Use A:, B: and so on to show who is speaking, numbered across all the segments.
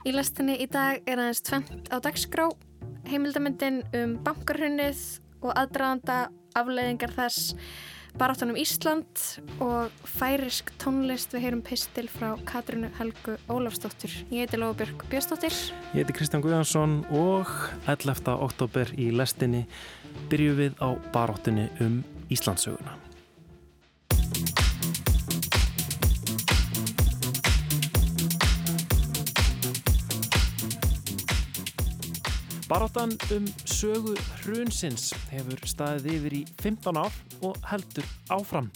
A: Í lastinni í dag er aðeins tvent á dagskrá, heimildamindin um bankarhunnið og aðdraðanda afleiðingar þess baráttunum Ísland og færisk tónlist við heyrum pistil frá Katrínu Helgu Ólafsdóttir. Ég heiti Lóabjörg Björnsdóttir.
B: Ég heiti Kristján Guðjansson og 11. oktober í lestinni byrju við á baráttunni um Íslandsöguna. Baráttan um sögu hrunsins hefur staðið yfir í 15 ár og heldur áfram.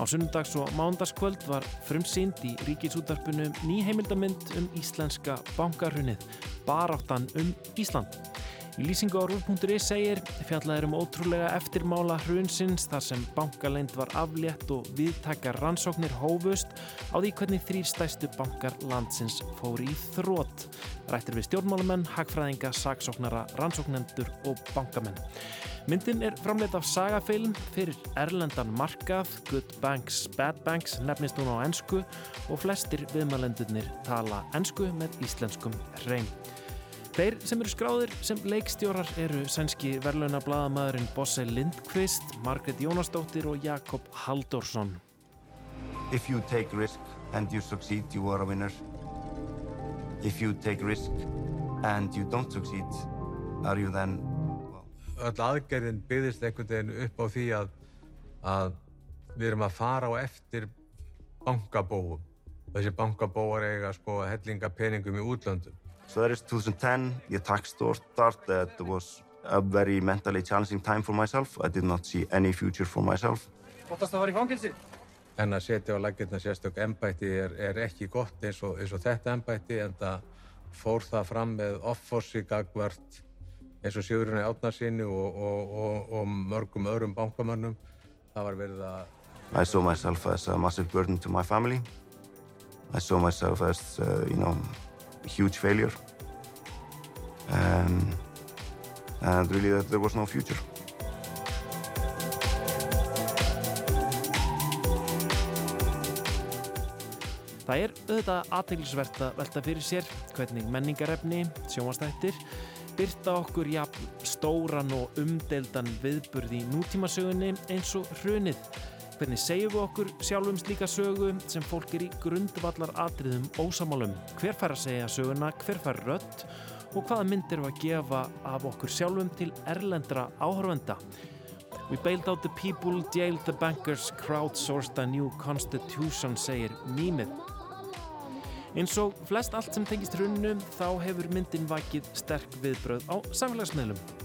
B: Á sunnundags og mándaskvöld var frumsýnd í ríkisútarpunum ný heimildamind um íslenska bankarhunnið, Baráttan um Ísland. Í lýsingu á rúf.is segir fjallaður um ótrúlega eftirmála hrunsins þar sem bankaleind var aflétt og viðtakar rannsóknir hófust á því hvernig þrýr stæstu bankar landsins fóri í þrótt. Rættir við stjórnmálumenn, hagfræðinga, saksóknara, rannsóknendur og bankamenn. Myndin er framleitt af sagafilm fyrir Erlendan markað, Good Banks, Bad Banks nefnist hún á ennsku og flestir viðmælendurnir tala ennsku með íslenskum hreim. Þeir sem eru skráðir sem leikstjórar eru sænski verðlauna bladamæðurinn Bosse Lindqvist, Margret Jónasdóttir og Jakob Halldórsson.
C: If you take risk and you succeed, you are a winner. If you take risk and you don't succeed, are you then...
D: Öll aðgerðin byggðist einhvern veginn upp á því að, að við erum að fara á eftir bankabóum. Þessi bankabóar eiga sko hellinga peningum í útlöndum.
C: So that is 2010, the attack started. That was a very mentally challenging time for myself. I did not see any future for myself.
E: Óttast að fara í fangilsi?
D: En að setja á laggirna sérstök ennbætti er, er ekki gott eins og, eins og þetta ennbætti en það fór það fram með offorsi gagvart eins og Sigurinn Átnarsinni og, og, og mörgum öðrum bankamönnum. Það var verið að...
C: I saw myself as a massive burden to my family. I saw myself as, uh, you know, huge failure. Um, and really that there was no future.
B: Það er auðvitað aðteglisvert að velta fyrir sér hvernig menningarefni, sjónvastættir, byrta okkur jafn stóran og umdeldan viðburð í nútímasögunni eins og hrunið. Hvernig segjum við okkur sjálfum slíka sögu sem fólk er í grundvallar atriðum ósamálum? Hver fær að segja söguna, hver fær rött og hvaða myndir við að gefa af okkur sjálfum til erlendra áhörvenda? We bailed out the people, jailed the bankers, crowdsourced a new constitution, segir mýmið. Eins og flest allt sem tengist hrunnu þá hefur myndin vakið sterk viðbröð á samfélagsmiðlum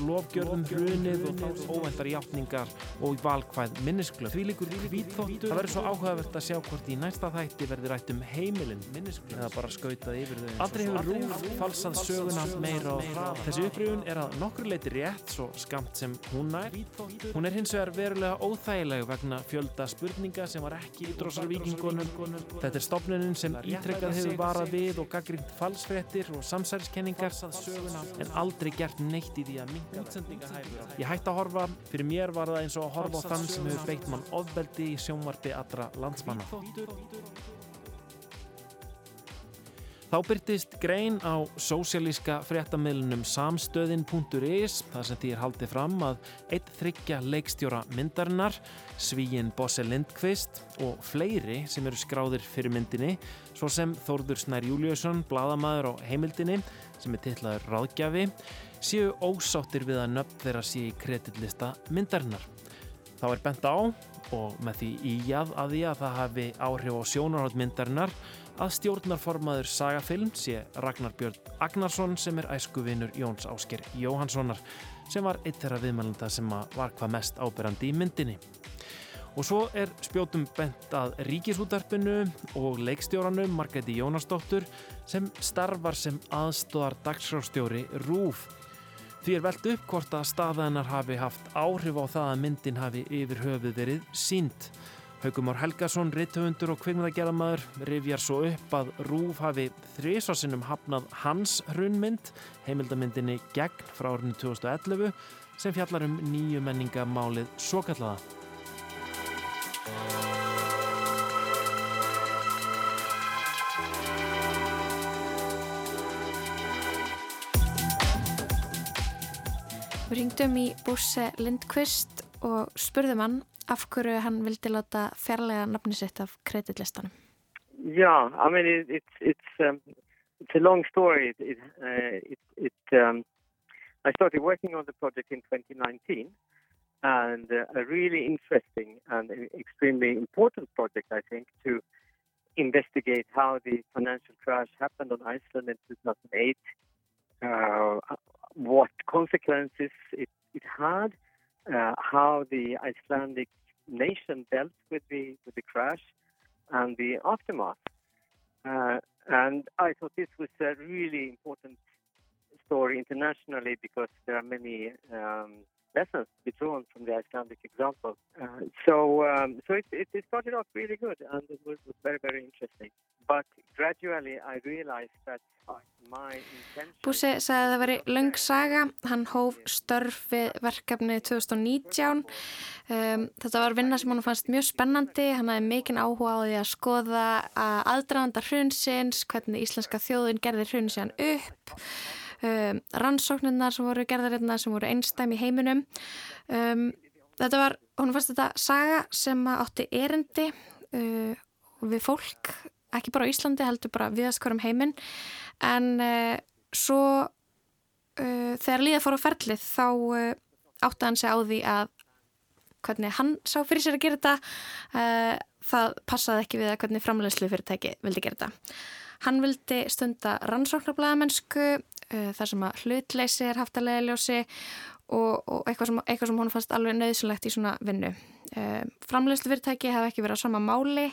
B: lofgjörðum hrunið og þá óvendar játningar og valkvæð minnisklöf. Því líkur hvítþóttur. Það verður svo áhugavert að sjá hvort í næsta þætti verður rætt um heimilinn minnisklöf eða bara skautað yfir þau. Aldrei hefur rúf falsað söguna meira og frá. Þessi upprýfun er að nokkur leiti rétt svo skamt sem hún nær. Hún er hins vegar verulega óþægileg vegna fjölda spurninga sem var ekki í drósarvíkingunum. Þetta er stopnunum sem ítrekkað hefur varað við og gaggrínt falsfrettir og samsæriskenningar en aldrei gert neitt í því að minka Ég hætti að horfa, fyrir mér var það eins og að horfa á þann sem hefur beitt mann ofbeldi í sjónvarpi allra landsmanna. Þá byrtist grein á sósialíska fréttamilunum samstöðin.is þar sem því er haldið fram að eitt þryggja leikstjóra myndarinnar, Svíin Bosse Lindqvist og fleiri sem eru skráðir fyrir myndinni, svo sem Þórður Snær Júliusson, bladamæður á heimildinni sem er tillaður ráðgjafi, séu ósáttir við að nöfn þeirra sé í kredillista myndarinnar. Þá er bent á, og með því íjað að því að það hafi áhrif á sjónarhótt myndarinnar, að stjórnarformaður Sagafilm sé Ragnar Björn Agnarsson sem er æskuvinur Jóns Ásker Jóhanssonar sem var eitt þeirra viðmælanda sem var hvað mest áberandi í myndinni. Og svo er spjótum bent að ríkisútarpinu og leikstjóranum Margreði Jónasdóttur sem starfar sem aðstóðar dagsrástjóri RÚF. Því er velt upp hvort að staðanar hafi haft áhrif á það að myndin hafi yfir höfuð verið sínt. Haugumár Helgason, ritthöfundur og kvikmyndagerðamæður rifjar svo upp að Rúf hafi þrísvarsinnum hafnað hans hrunmynd, heimildamyndinni Gegn frá árinu 2011 sem fjallar um nýju menningamálið svo
A: Við ringdum í Bússe Lindqvist og spurðum hann af hverju hann vildi láta fjarlæga nafni sitt af kreditlistanum.
E: Yeah, I mean, it, it's it's um, it's a long story. It, uh, it, it um, I started working on the project in 2019, and uh, a really interesting and extremely important project, I think, to investigate how the financial crash happened on Iceland in 2008, uh, what consequences it, it had, uh, how the Icelandic nation dealt with the with the crash and the aftermath. Uh, and I thought this was a really important story internationally because there are many um, lessons to be drawn from the Icelandic example. Uh, so um, so it, it, it, started off really good and it was, was very, very interesting. But gradually I realized that my intention...
A: Búsi sagði að það veri löng saga. Hann hóf störf við verkefni 2019. Um, þetta var vinna sem hann fannst mjög spennandi. Hann hafði mikinn áhuga á því að skoða að aðdraðanda hrunsins, hvernig íslenska þjóðin gerði hrunsin upp um, rannsóknirnar sem voru gerðarinnar sem voru einstæmi í heiminum. Um, þetta var, hún fannst þetta saga sem átti erindi uh, við fólk ekki bara á Íslandi, heldur bara viðast hverjum heiminn. En uh, svo uh, þegar líða fór á ferlið þá uh, átti hann sig á því að hvernig hann sá fyrir sér að gera þetta uh, það passaði ekki við að hvernig framlegslu fyrirtæki vildi gera þetta. Hann vildi stunda rannsóknarblæðamennsku uh, þar sem að hlutleysi er haft að leiðiljósi og, og eitthvað sem, eitthvað sem hún fannst alveg nöðsynlegt í svona vinnu. Uh, Framleyslu fyrirtæki hafa ekki verið á sama máli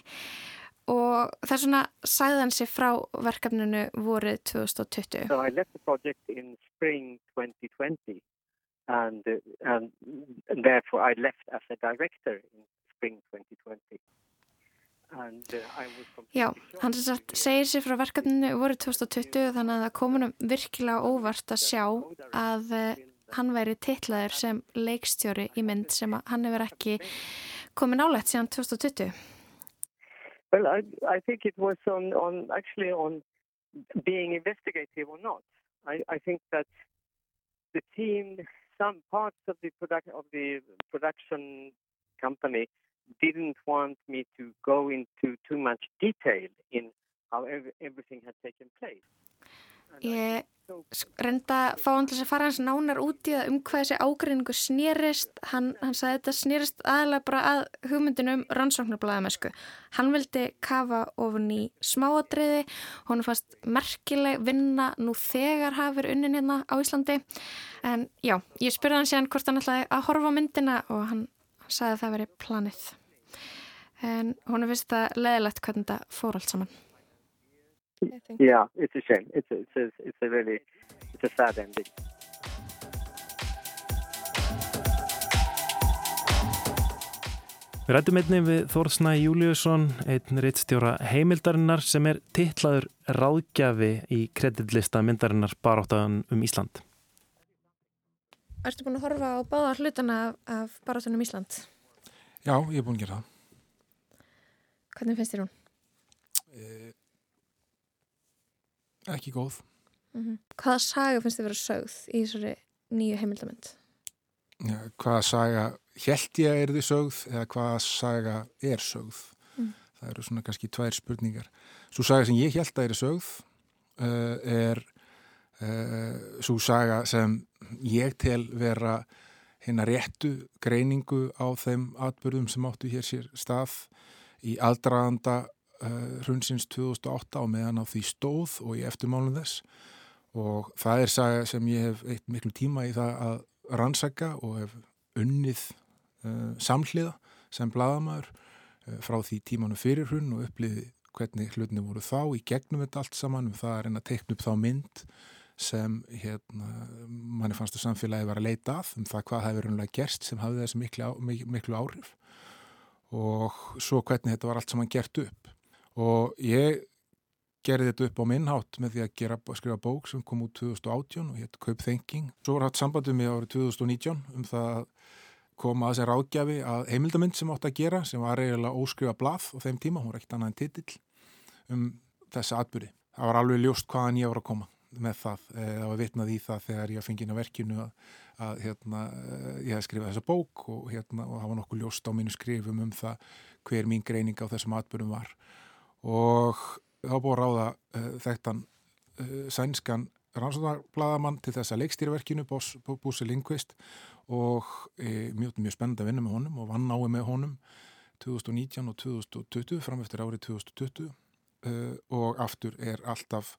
A: og það er svona sæðan sér frá verkefninu voruð 2020.
E: So I left the project in spring 2020 and, uh, and therefore I left as a director in spring 2020.
A: Uh, Já, hann sagt segir sér frá verkefninu voru 2020 þannig að það komunum virkilega óvart að sjá að uh, hann væri tillaður sem leikstjóri í mynd sem hann hefur ekki komið nálegt síðan 2020
E: Well, I, I think it was on, on actually on being investigative or not. I, I think that the team, some parts of the, product, of the production company didn't want me to go into too much detail in how everything had taken place.
A: Ég reynda að fá hann til að fara hans nánar út í það um hvað þessi ágreiningu snýrist. Hann, hann sagði þetta snýrist aðalega bara að hugmyndinu um rannsóknarblæðamesku. Hann vildi kafa ofun í smáadriði, hann fannst merkileg vinna nú þegar hafið unnin hérna á Íslandi. En já, ég spurði hann síðan hvort hann ætlaði að horfa myndina og hann sagði að það veri planið. En hún er vist að leðilegt hvernig þetta fór allt saman.
E: Yeah, it's a shame. It's a, it's a, it's a really it's a sad ending.
B: Við rættum einnig við Þórsnæ Júliusson, einn reittstjóra heimildarinnar sem er tillaður ráðgjafi í kreditlista myndarinnar baráttaðan um Ísland.
A: Erstu búin að horfa á báða hlutana af, af barátunum Ísland?
F: Já, ég er búin að gera það.
A: Hvernig finnst þér hún?
F: Eh, ekki góð.
A: Mm -hmm. Hvaða saga finnst þið verið sögð í þessari nýju heimildamönd?
F: Ja, hvaða saga held ég að er þið sögð eða hvaða saga er sögð? Mm. Það eru svona kannski tvær spurningar. Svo saga sem ég held að er sögð uh, er svo saga sem ég tel vera hérna réttu greiningu á þeim atbyrðum sem áttu hér sér stað í aldraðanda uh, hrunsins 2008 á meðan á því stóð og í eftirmálun þess. Og það er saga sem ég hef eitt miklu tíma í það að rannsaka og hef unnið uh, samhliða sem bladamæður uh, frá því tímanu fyrir hrun og uppliði hvernig hlutni voru þá í gegnum þetta allt saman. Um það að reyna að teikna upp þá mynd sem hérna, manni fannst að samfélagi var að leita að um það hvað hefur raunlega gerst sem hafði þessi miklu, miklu áhrif og svo hvernig þetta var allt saman gert upp og ég gerði þetta upp á minnhátt með því að gera, skrifa bók sem kom út 2018 og hétt Kaup Thinking. Svo var hatt sambandum í árið 2019 um það að koma að þessi ráðgjafi að heimildamind sem átt að gera sem var eiginlega óskrifa blað á þeim tíma, hún var ekkert annað en titill um þessa atbyrði. Það var alveg ljóst hvaðan ég var að koma með það. Það var vitnað í það þegar ég fengið inn á verkinu að, að hérna, ég hef skrifað þessa bók og, hérna, og hafa nokkuð ljóst á mínu skrifum um það hver mín greining á þessum atbyrjum var. Og þá búið að ráða uh, þekktan uh, sænskan rannsóðarblaðamann til þessa leikstýraverkinu, Búsi Lindqvist og e, mjög, mjög spennend að vinna með honum og vann ái með honum 2019 og 2020 fram eftir árið 2020 uh, og aftur er alltaf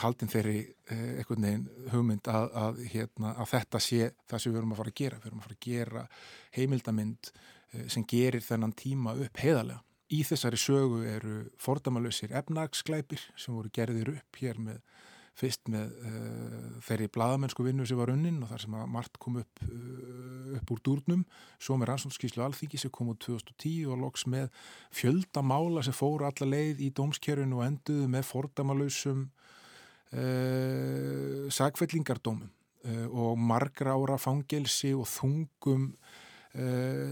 F: haldin þeirri uh, einhvern veginn hugmynd að, að, hérna, að þetta sé það sem við verum að fara að gera. Við verum að fara að gera heimildamind sem gerir þennan tíma upp heiðarlega. Í þessari sögu eru fordamalösir efnagsklæpir sem voru gerðir upp hér með fyrst með uh, þeirri bladamennsku vinnu sem var unnin og þar sem að margt kom upp, uh, upp úr dúrnum, svo með rannsóknskíslu alþyggi sem kom úr 2010 og loks með fjöldamála sem fóru alla leið í dómskerfinu og enduðu með fordamalösum uh, sagfellingardómum og margra ára fangelsi og þungum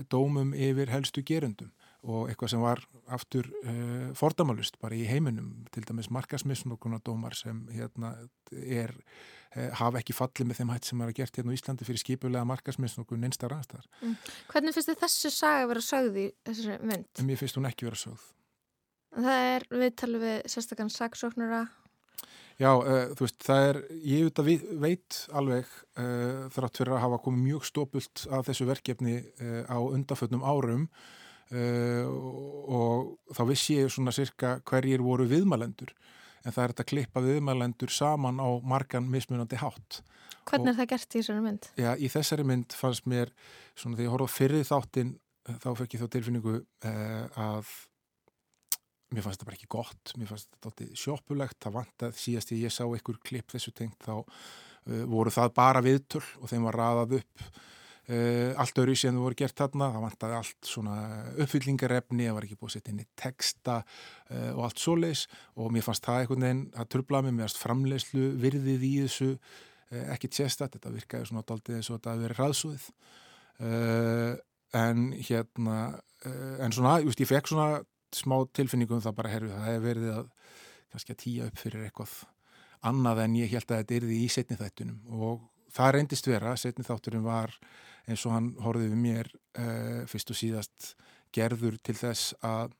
F: dómum yfir helstu gerundum og eitthvað sem var aftur uh, fordamalust bara í heiminum til dæmis markasmisnokkunar dómar sem hérna er uh, hafa ekki fallið með þeim hætt sem er að gert hérna á Íslandi fyrir skipulega markasmisnokkun einstar aðstæðar.
A: Mm. Hvernig finnst þið þessu saga að vera sögð í þessari mynd?
F: Mér finnst hún ekki vera sögð.
A: Það er viðtalið við sérstaklega sagsóknara
F: Já, uh, þú veist, það er, ég auðvitað veit alveg þrátt fyrir að hafa komið mjög stópult af þessu verkefni á undafötnum árum Uh, og þá vissi ég svona cirka hverjir voru viðmælendur en það er þetta að klippa viðmælendur saman á margan mismunandi hátt
A: Hvernig og, er það gert í þessari mynd?
F: Já, í þessari mynd fannst mér svona þegar ég horfði fyrir þáttinn þá fekk ég þá tilfinningu uh, að mér fannst þetta bara ekki gott mér fannst þetta sjópulegt það vant að síðast ég sá einhver klipp þessu tengt þá uh, voru það bara viðtöl og þeim var raðað upp Uh, allt öðru sem þú voru gert þarna það vantaði allt svona uppfyllingarefni það var ekki búið að setja inn í texta uh, og allt svoleis og mér fannst það einhvern veginn að trubla mig, mér fannst framlegslu virðið í þessu uh, ekki tjestat, þetta virkaði svona daldið eins og þetta að vera ræðsúðið en hérna en svona, just, ég fekk svona smá tilfinningum það bara herfið, það hefur verið að kannski að týja upp fyrir eitthvað annað en ég held að þetta erði í setni þættunum og það reyndist vera, setni þátturinn var eins og hann horfið við mér uh, fyrst og síðast gerður til þess að,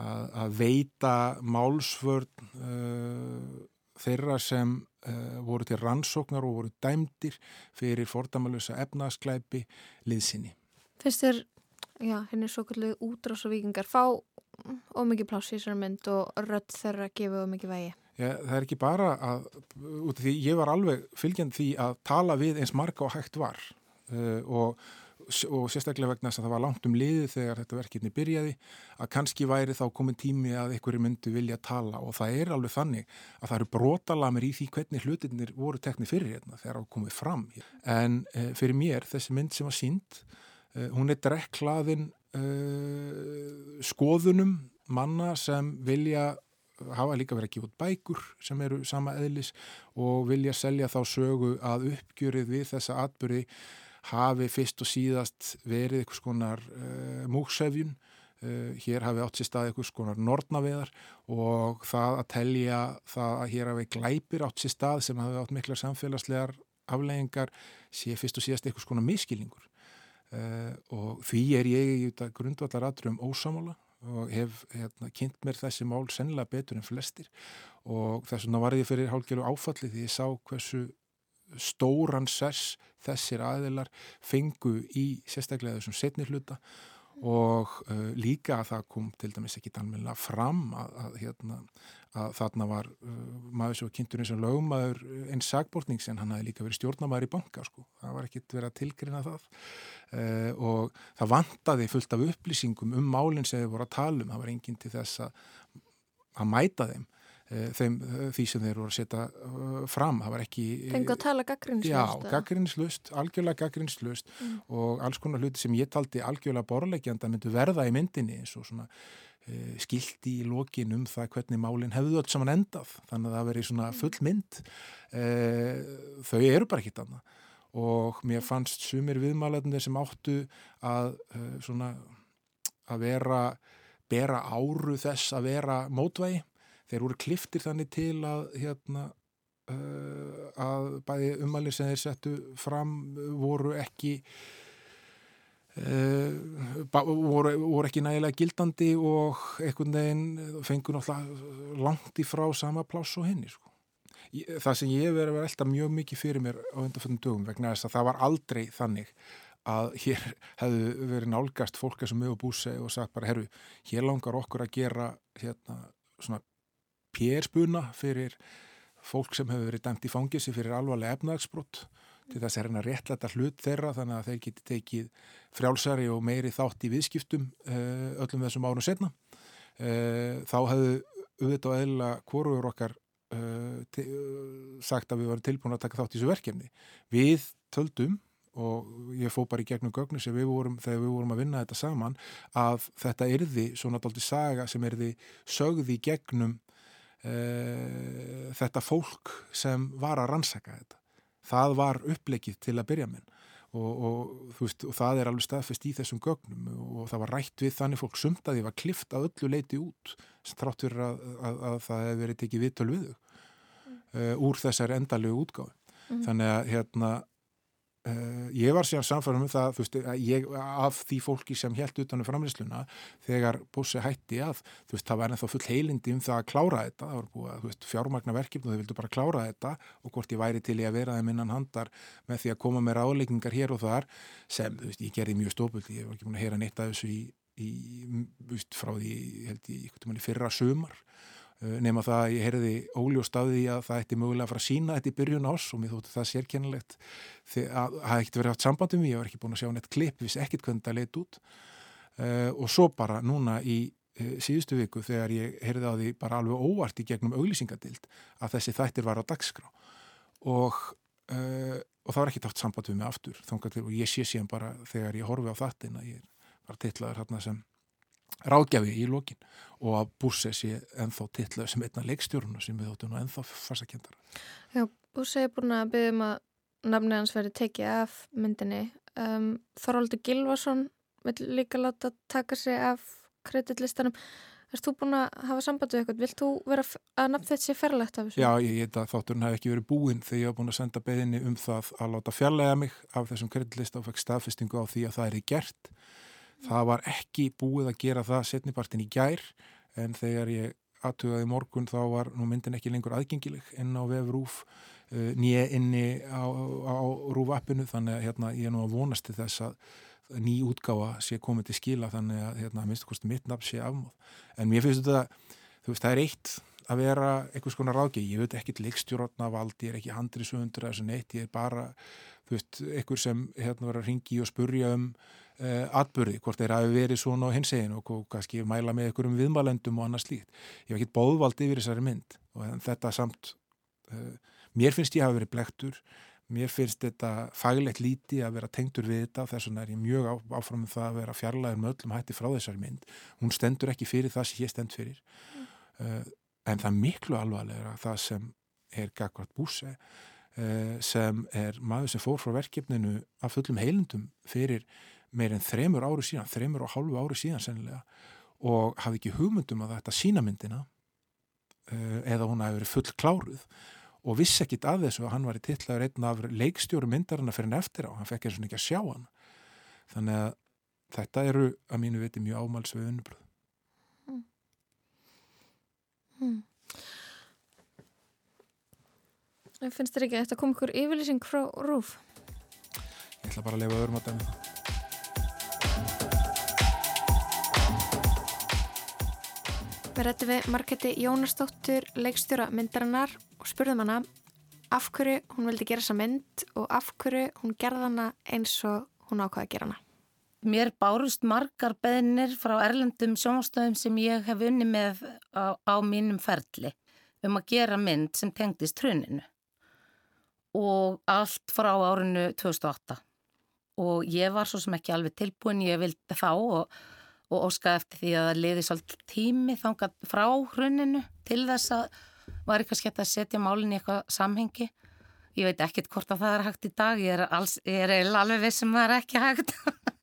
F: að, veita málsvörn uh, þeirra sem uh, voru til rannsóknar og voru dæmdir fyrir fordamalösa efnasklæpi liðsinni.
A: Fyrst er, já, henni svo kallið útrásavíkingar fá ómikið pláss í þessari mynd og rött þeirra gefa ómikið vægi.
F: Já, það er ekki bara að, út af því ég var alveg fylgjand því að tala við eins marga og hægt var uh, og, og sérstaklega vegna þess að það var langt um liði þegar þetta verkefni byrjaði að kannski væri þá komin tími að einhverju myndi vilja tala og það er alveg þannig að það eru brotalamir í því hvernig hlutinir voru teknið fyrir hérna þegar það komið fram. En uh, fyrir mér þessi mynd sem var sínd, uh, hún er drekklaðin skoðunum manna sem vilja hafa líka verið að gefa út bækur sem eru sama eðlis og vilja selja þá sögu að uppgjörið við þessa atbyrði hafi fyrst og síðast verið eitthvað skonar uh, múksefjun uh, hér hafi átt sér stað eitthvað skonar nortnaveðar og það að telja það að hér hafi glæpir átt sér stað sem hafi átt miklar samfélagslegar afleggingar sé fyrst og síðast eitthvað skonar miskilningur uh, og því er ég í grundvallar aðrum ósamála og hef hérna, kynnt mér þessi mál sennilega betur en flestir. Og þess vegna var ég fyrir hálfgerðu áfalli því ég sá hversu stóran sess þessir aðilar fengu í sérstaklega þessum setni hluta og uh, líka að það kom til dæmis ekki almenna fram að, að, hérna, að þarna var uh, maður var kynntur eins og lögmaður eins sagbortnings en hann hafi líka verið stjórnamaður í banka sko, það var ekkit verið að tilgrina það. Uh, og það vantaði fullt af upplýsingum um málinn sem þið voru að tala um, það var enginn til þess að, að mæta þeim. Eh, þeim, eh, því sem þeir voru að setja eh, fram. Það var ekki...
A: Fengu að tala gaggrinslust
F: Já, gaggrinslust, algjörlega gaggrinslust mm. og alls konar hluti sem ég taldi algjörlega borlegjanda myndu verða í myndinni eins og svona skildi í lokin um það hvernig málinn hefðu allt saman endað. Þannig að það veri svona mm. full mynd. Þau eru bara ekkit annað og mér fannst sumir viðmálaðinir sem áttu að svona að vera bera áru þess að vera mótvægi þeir voru kliftir þannig til að hérna uh, að bæði umæli sem þeir settu fram voru ekki uh, voru, voru ekki nægilega gildandi og einhvern veginn fengur náttúrulega langt í frá sama pláss og henni sko. Það sem ég verið að vera alltaf mjög mikið fyrir mér á undanfjöndum dögum vegna þess að það var aldrei þannig að hér hefðu verið nálgast fólk sem hefur búið sig og sagt bara, herru, hér langar okkur að gera hérna svona pérspuna fyrir fólk sem hefur verið dæmt í fangisi fyrir alvarlega efnagsbrott til þess að reyna réttlæta hlut þeirra þannig að þeir geti tekið frjálsari og meiri þátt í viðskiptum uh, öllum þessum árum setna. Uh, þá hefðu auðvitað og eðla kóruður okkar uh, sagt að við varum tilbúin að taka þátt í þessu verkefni. Við töldum og ég fó bara í gegnum gögnu sem við vorum, þegar við vorum að vinna þetta saman, að þetta yrði svona daldi saga sem yrði sögði gegnum uh, þetta fólk sem var að rannsaka þetta. Það var upplegið til að byrja minn og, og, veist, og það er alveg staðfest í þessum gögnum og það var rætt við þannig fólk sumt að því var klift að öllu leiti út þrátt fyrir að, að, að það hefur verið tekið viðtöl við þau uh, úr þessari endalegu útgáð. Mm. Þannig að hérna Uh, ég var síðan samfærum um það veist, ég, af því fólki sem held utanum framlýsluna þegar bósi hætti að veist, það var ennþá full heilindi um það að klára þetta. Það var búið að fjármagna verkefni og þau vildu bara klára þetta og hvort ég væri til í að vera þeim innan handar með því að koma með ráðleikingar hér og þar sem veist, ég gerði mjög stópuldi ég var ekki búin að heyra neitt af þessu í, í, frá því held ég í fyrra sömar nema það að ég heyrði óljóst af því að það ætti mögulega að fara að sína þetta í byrjun ás og mér þóttu það sérkennilegt. Að það ekkert verið haft samband um mig, ég var ekki búin að sjá neitt klipp, vissi ekkert hvernig það leitt út. Uh, og svo bara núna í uh, síðustu viku þegar ég heyrði á því bara alveg óvart í gegnum auglýsingadild að þessi þættir var á dagskrá. Og, uh, og það var ekki tátt samband um mig aftur og ég sé síðan bara þegar ég horfi á þattin að ég var tillaður hérna sem ráðgjafi í lokin og að Búrse sé ennþá tillað sem einna leikstjórnuna sem við þóttum ennþá farsakendara.
A: Já, Búrse er búin að byggja um að nafni hans verið tekið af myndinni. Um, Þorvaldur Gilvason vil líka láta taka sig af kreditlistanum. Erst þú búin að hafa sambandi eitthvað? Vilt þú vera að nafn þetta sé ferlegt af þessu?
F: Já, ég heit að þátturinn hef ekki verið búinn þegar ég hef búin að senda beðinni um það að láta fjarlæga mig af þessum kreditlista og fekk staðfestingu á því að það er í gert Það var ekki búið að gera það setnipartin í gær en þegar ég aðtugaði morgun þá var nú myndin ekki lengur aðgengileg inn á vefrúf uh, nýja inni á, á rúfappinu þannig að hérna, ég er nú að vonast til þess að ný útgáfa sé komið til skila þannig að hérna, minnstu kosti mitt nafn sé afmóð. En mér finnst þetta, þú veist, það er eitt að vera einhvers konar ráðgegi. Ég veit ekki leikstjórnarna valdi, ég er ekki handri sögundur eða svona eitt, ég er bara, þú veist, einhver sem hérna var að ringi og spurja um atbyrði, hvort þeir hafi verið svona á hinsegin og kannski mæla með einhverjum viðmælendum og annað slíkt. Ég hef ekki bóðvald yfir þessari mynd og þetta samt, uh, mér finnst ég hafi verið blektur, mér finnst þetta faglegt líti að vera tengtur við þetta þess vegna er ég mjög áfram með það að vera fjarlæður með öllum hætti frá þessari mynd. Hún stendur ekki fyrir það sem ég stend fyrir. Uh, en það miklu alvarlega það sem er Gagvart Búse sem er maður sem fór frá verkefninu af fullum heilundum fyrir meir en þremur ári síðan, þremur og hálfu ári síðan sennilega og hafði ekki hugmyndum að þetta sína myndina uh, eða hún hafi verið full kláruð og vissi ekkit af þessu að hann var í tillaður einn af leikstjóru myndarinn að fyrir hann eftir á, hann fekk eins og ekki að sjá hann þannig að þetta eru að mínu viti mjög ámals við unnubröð mm.
A: mm. Finnst þér ekki að þetta kom ykkur yfirlýsing frá Rúf?
F: Ég ætla bara að lefa öðrum á dæmið
A: Við rættum við Marketti Jónastóttur, leikstjóra myndarinnar og spurðum hana af hverju hún vildi gera þessa mynd og af hverju hún gerða hana eins og hún ákvaði að gera hana.
G: Mér bárust margar beðinir frá erlendum sjónastöðum sem ég hef unni með á, á mínum ferli um að gera mynd sem tengdist truninu og allt frá árinu 2008 og ég var svo sem ekki alveg tilbúin, ég vildi þá og og óska eftir því að það liði svolítið tími þangað frá hruninu til þess að var eitthvað skemmt að setja málinn í eitthvað samhengi. Ég veit ekkert hvort að það er hægt í dag, ég er, alls, ég er alveg við sem um það er ekki hægt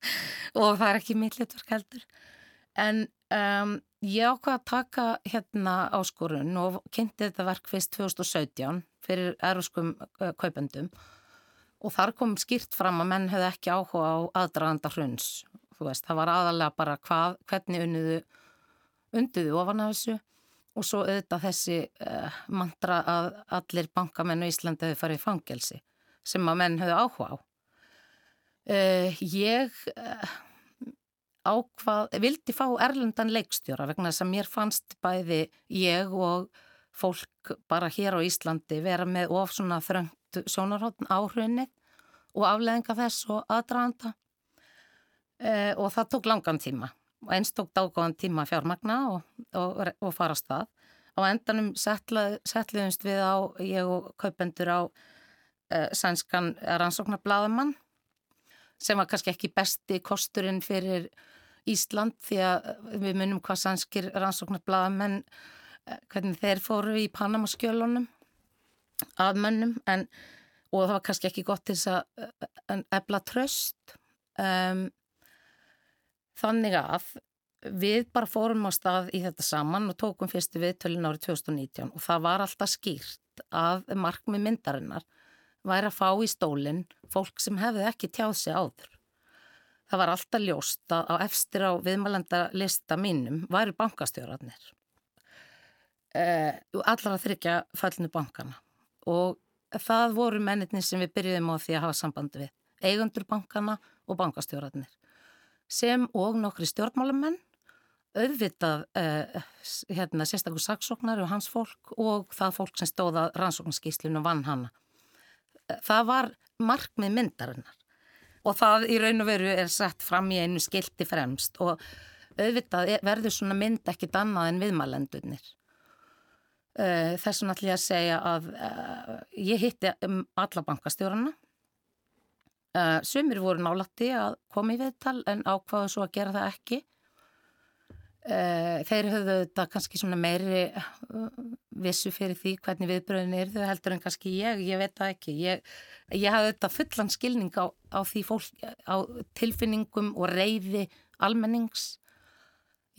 G: og það er ekki mittlitur heldur. En um, ég ákvað að taka hérna áskorun og kynnti þetta verk fyrst 2017 fyrir eruskum uh, kaupendum og þar kom skýrt fram að menn hefði ekki áhuga á aðdraganda hruns. Þú veist, það var aðalega bara hvað, hvernig unniðu, undiðu ofan af þessu og svo auðvitað þessi uh, mantra að allir bankamenn í Íslandi hefur farið fangelsi sem að menn hefði áhuga á. Uh, ég uh, ákvað, vildi fá erlendan leikstjóra vegna þess að mér fannst bæði ég og fólk bara hér á Íslandi vera með of svona þröngt sjónarhóttn áhrunni og afleðinga þess og aðdraðanda e, og það tók langan tíma og eins tók dágóðan tíma fjármagna og, og, og fara stað. Á endanum setliðumst við á, ég og kaupendur á e, sænskan rannsóknarblaðamann sem var kannski ekki besti kosturinn fyrir Ísland því að við munum hvað sænskir rannsóknarblaðamenn e, hvernig þeir fóru í Panamaskjölunum af mönnum en, og það var kannski ekki gott til þess að ebla tröst um, þannig að við bara fórum á stað í þetta saman og tókum fyrstu viðtölin árið 2019 og það var alltaf skýrt að markmið myndarinnar væri að fá í stólinn fólk sem hefði ekki tjáð sig áður. Það var alltaf ljóst að á efstir á viðmælenda lista mínum væri bankastjórarnir. Uh, allra þryggja fallinu bankana og það voru mennitni sem við byrjuðum á því að hafa sambandi við, eigundur bankana og bankastjóratnir sem og nokkri stjórnmálamenn auðvitað eh, hérna, sérstakur saksóknar og hans fólk og það fólk sem stóða rannsóknarskíslinu vann hana. Það var markmið myndarinnar og það í raun og veru er sett fram í einu skilti fremst og auðvitað verður svona mynd ekkit annað en viðmælendunir. Eh, Þessum ætlum ég að segja að uh, ég hitti um alla bankastjórarna. Uh, sumir voru nálatti að koma í viðtal en ákvaðu svo að gera það ekki. Uh, þeir höfðu þetta kannski meiri vissu fyrir því hvernig viðbröðin er þau heldur en kannski ég, ég veit það ekki. Ég, ég hafði þetta fullan skilning á, á fólk, á tilfinningum og reyði almennings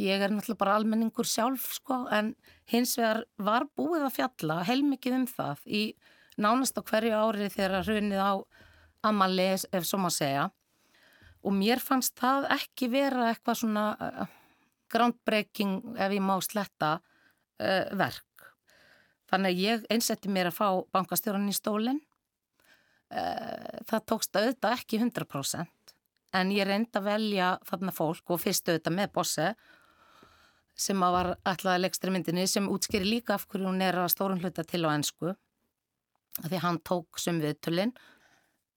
G: Ég er náttúrulega bara almenningur sjálf sko en hins vegar var búið að fjalla heilmikið um það í nánast á hverju ári þegar hrunið á Amali ef svo maður segja og mér fannst það ekki vera eitthvað svona uh, groundbreaking ef ég má sletta uh, verk. Þannig að ég einsetti mér að fá bankastjóran í stólinn. Uh, það tókst auðvitað ekki 100% en ég reyndi að velja þarna fólk og fyrst auðvitað með bossi sem að var alltaf leikstri myndinni sem útskýri líka af hverju hún er að stórun hluta til á ennsku því hann tók sem viðtölinn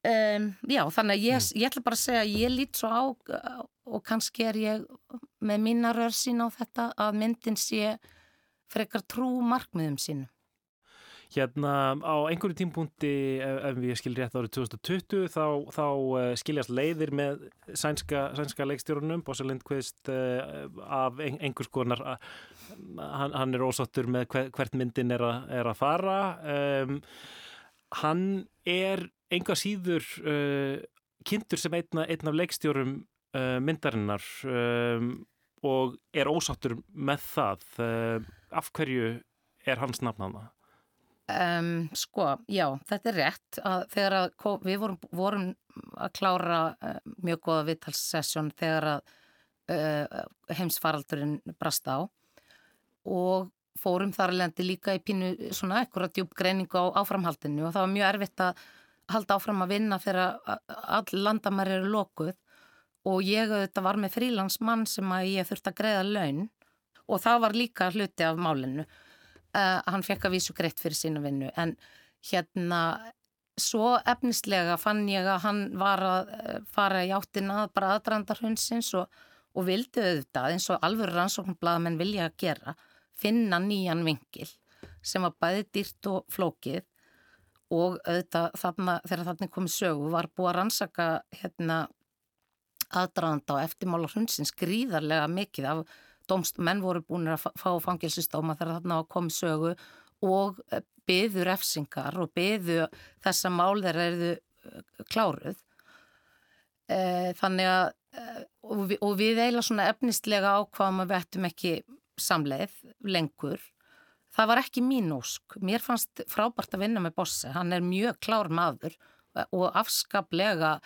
G: um, já þannig að ég, mm. ég ætla bara að segja að ég lít svo á og kannski er ég með mína rörsín á þetta að myndin sé frekar trú markmiðum sínum.
B: Hérna á einhverju tímpunkti ef, við skilum rétt árið 2020 þá, þá uh, skiljast leiðir með sænska, sænska leikstjórnum Bossa Lindqvist uh, af ein, einhvers konar hann, hann er ósáttur með hver, hvert myndin er, a, er að fara. Um, hann er enga síður kynntur sem einn, af leikstjórum myndarinnar um, og er ósáttur með það af hverju er hans nafnaða?
G: Um, sko, já, þetta er rétt að þegar að við vorum, vorum að klára uh, mjög goða viðtalssessjón þegar að uh, heimsfaraldurinn brast á og fórum þar lendi líka í pínu svona ekkur að djúb greiningu á áframhaldinu og það var mjög erfitt að halda áfram að vinna þegar all landamæri eru lokuð og ég auðvitað var með frílansmann sem að ég þurfti að greiða laun og það var líka hluti af málinu uh, hann fekk að vísu greitt fyrir sínu vinnu. En hérna svo efnislega fann ég að hann var að uh, fara í áttina bara aðdrandarhundsins og, og vildi auðvitað eins og alveg rannsóknbladamenn vilja að gera finna nýjan vingil sem var bæði dýrt og flókið og auðvitað þarna, þegar þarna komið sögu var búið að rannsaka hérna aðdraðanda og eftirmála hundsins gríðarlega mikið af domst, menn voru búin að fá fangilsistóma þegar þarna kom sögu og eh, byðu refsingar og byðu þessa mál þegar erðu eh, kláruð. E, þannig að, og við, og við eiginlega svona efnistlega ákvaðum að við ættum ekki samleið lengur það var ekki mín ósk. Mér fannst frábært að vinna með Bosse. Hann er mjög klár maður og afskaplega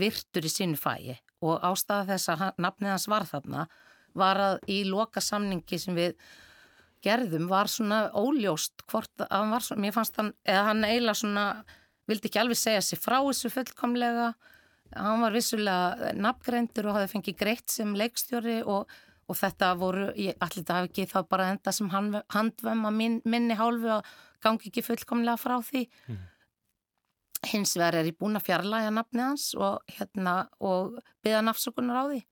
G: virtur í sínu fæi og ástæða þess að nafnið hans var þarna var að í loka samningi sem við gerðum var svona óljóst hvort að hann var svona, mér fannst hann, eða hann eiginlega svona, vildi ekki alveg segja sér frá þessu fullkomlega, hann var vissulega nafngreindur og hafði fengið greitt sem leikstjóri og, og þetta voru, ég allir þetta hafi ekki þá bara enda sem handvömm að min, minni hálfu að gangi ekki fullkomlega frá því. Mm. Hins vegar er ég búin að fjarlæga nafnið hans og, hérna, og byggja nafnsökunar á því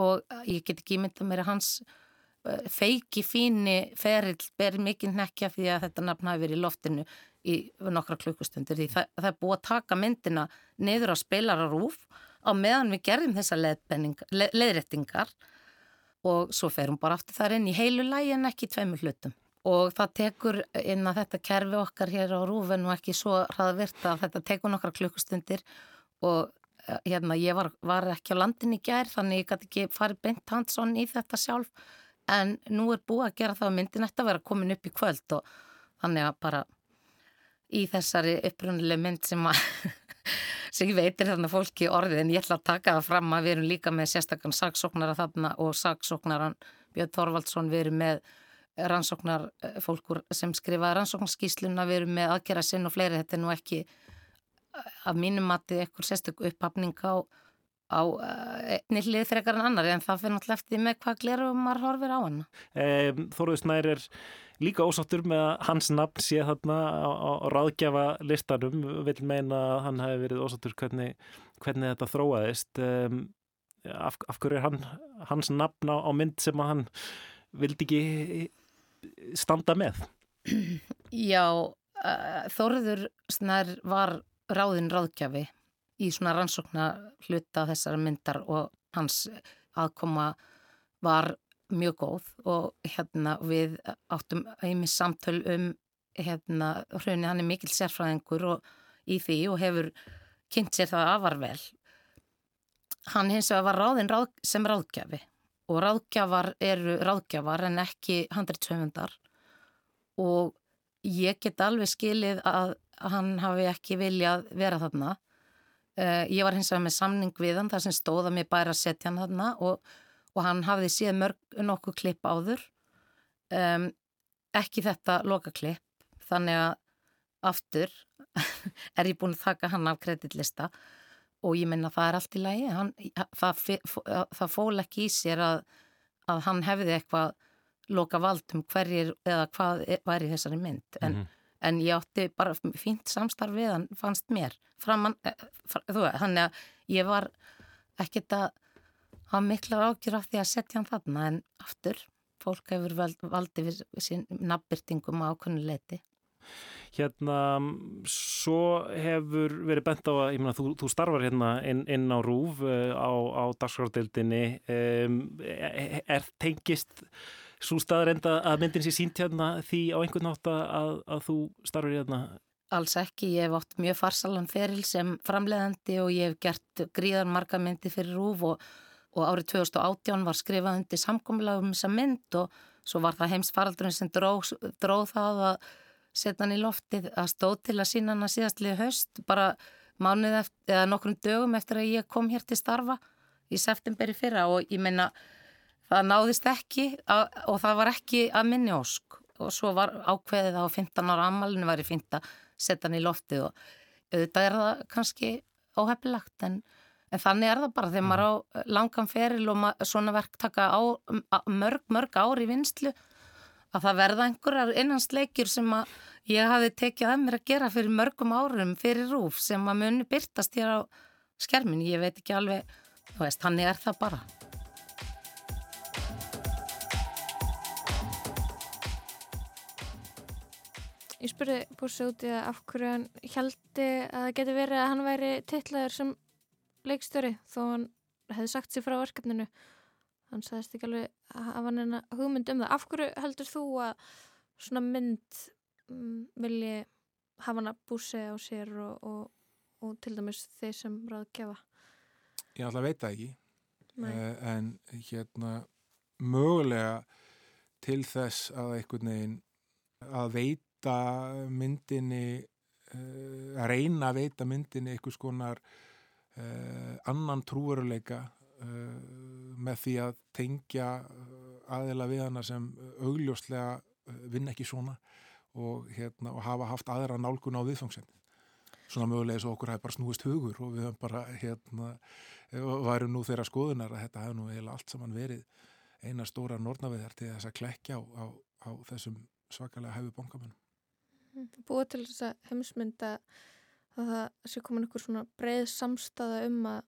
G: og ég get ekki mynda mér að hans Eh, feiki fíni ferill ber mikið nekkja því að þetta nafn hafi verið í loftinu í nokkra klukkustundir því það, það er búið að taka myndina niður á spilararúf á meðan við gerðum þessa leðrættingar og svo ferum bara aftur þar inn í heilu lægi en ekki tveimur hlutum. Og það tekur inn að þetta kerfi okkar hér á rúfinu ekki svo hraðvirta að þetta tekur nokkra klukkustundir og eh, hérna ég var, var ekki á landin í gær þannig ég gæti ekki farið beint handsson í þetta sjálf. En nú er búið að gera það að myndin ætti að vera komin upp í kvöld og þannig að bara í þessari upprunnileg mynd sem að sem veitir þarna fólki orðið en ég ætla að taka það fram að við erum líka með sérstaklega saksóknara þarna og saksóknaran Björn Þorvaldsson við erum með rannsóknar fólkur sem skrifa rannsóknarskísluna við erum með aðgera sinn og fleiri. Þetta er nú ekki af mínum matið ekkur sérstaklega upphafning á á eh, einni hlið frekar en annar en það fyrir náttúrulega eftir með hvað glerum maður horfir á hann.
B: Um, Þóruður Snær er líka ósáttur með að hans nafn sé þarna á, á ráðgjafa listanum, vil meina að hann hefði verið ósáttur hvernig, hvernig þetta þróaðist. Um, af, af hverju er hann, hans nafn á, á mynd sem hann vildi ekki standa með?
G: Já, uh, Þóruður Snær var ráðin ráðgjafi í svona rannsókna hluta þessar myndar og hans aðkoma var mjög góð og hérna við áttum einmis samtöl um hérna hrunni hann er mikil sérfræðingur og í því og hefur kynnt sér það afar vel. Hann hins vegar var ráðinn ráð, sem ráðgjafi og ráðgjafar eru ráðgjafar en ekki handritsöfundar og ég get alveg skilið að hann hafi ekki viljað vera þarna ég var hins vegar með samning við hann þar sem stóða mér bæra að setja hann þarna og, og hann hafði síðan mörg nokkuð klipp áður. Um, ekki þetta loka klipp þannig að aftur er ég búin að taka hann af kreditlista og ég minna það er allt í lagi. Hann, það, það fól ekki í sér að, að hann hefði eitthvað loka vald um hverjir eða hvað var í þessari mynd. En mm -hmm en ég átti bara fínt samstarf við hann fannst mér. Framan, eh, fr, þú veist, þannig að ég var ekkert að hafa miklar ágjur af því að setja hann þarna en aftur, fólk hefur valdið sín nabbyrtingum á ákvönnuleiti
B: Hérna, svo hefur verið bent á að, ég meina, þú, þú starfar hérna inn, inn á Rúf uh, á, á dagskrárdildinni um, er tengist svo staður enda að myndin sé sínt hérna því á einhvern nátt að, að þú starfur hérna?
G: Alls ekki, ég hef átt mjög farsalan feril sem framleiðandi og ég hef gert gríðar marga myndi fyrir Rúf og, og árið 2018 var skrifað undir samkomlega um þessa mynd og svo var það heimsfaraldurinn sem dróð, dróð það að setja hann í loftið að stóð til að sína hann að síðastlið höst bara mánuð eftir, eða nokkrum dögum eftir að ég kom hér til starfa í septemberi fyrra og ég meina það náðist ekki að, og það var ekki að minni ósk og svo var ákveðið á 15 ára amalinu var ég fint að setja hann í loftið og auðvitað er það kannski óhefnilagt en, en þannig er það bara þegar maður á langan feril og maður, svona verk taka á, mörg, mörg ári í vinslu að það verða einhverjar innansleikjur sem að ég hafi tekið að mér að gera fyrir mörgum árum fyrir rúf sem að muni byrtast hér á skermin, ég veit ekki alveg, þú veist, þannig er það bara.
A: Ég spurði Búrsi úti að af hverju hann heldi að það geti verið að hann væri tillaður sem leikstöri þó hann hefði sagt sér frá verkefninu. Hann sagðist ekki alveg að hann hugmynd um það. Af hverju heldur þú að svona mynd um, vilji hafa hann að Búrsi á sér og, og, og til dæmis þeir sem ráð gefa?
F: Ég alltaf veit það ekki uh, en hérna mögulega til þess að einhvern veginn að veita myndinni uh, að reyna að veita myndinni einhvers konar uh, annan trúveruleika uh, með því að tengja aðila við hana sem augljóslega vinna ekki svona og, hérna, og hafa haft aðra nálgun á viðfangsendið svona mögulega eins og okkur hefði bara snúist hugur og við hefum bara hérna, varum nú þeirra skoðunar að þetta hefði nú eiginlega allt saman verið eina stóra nornaveðar til þess að klekja á, á, á þessum svakalega hefðu bongamennum.
A: Búið til þess að heimsmynda að það sé komin einhver svona breið samstaða um að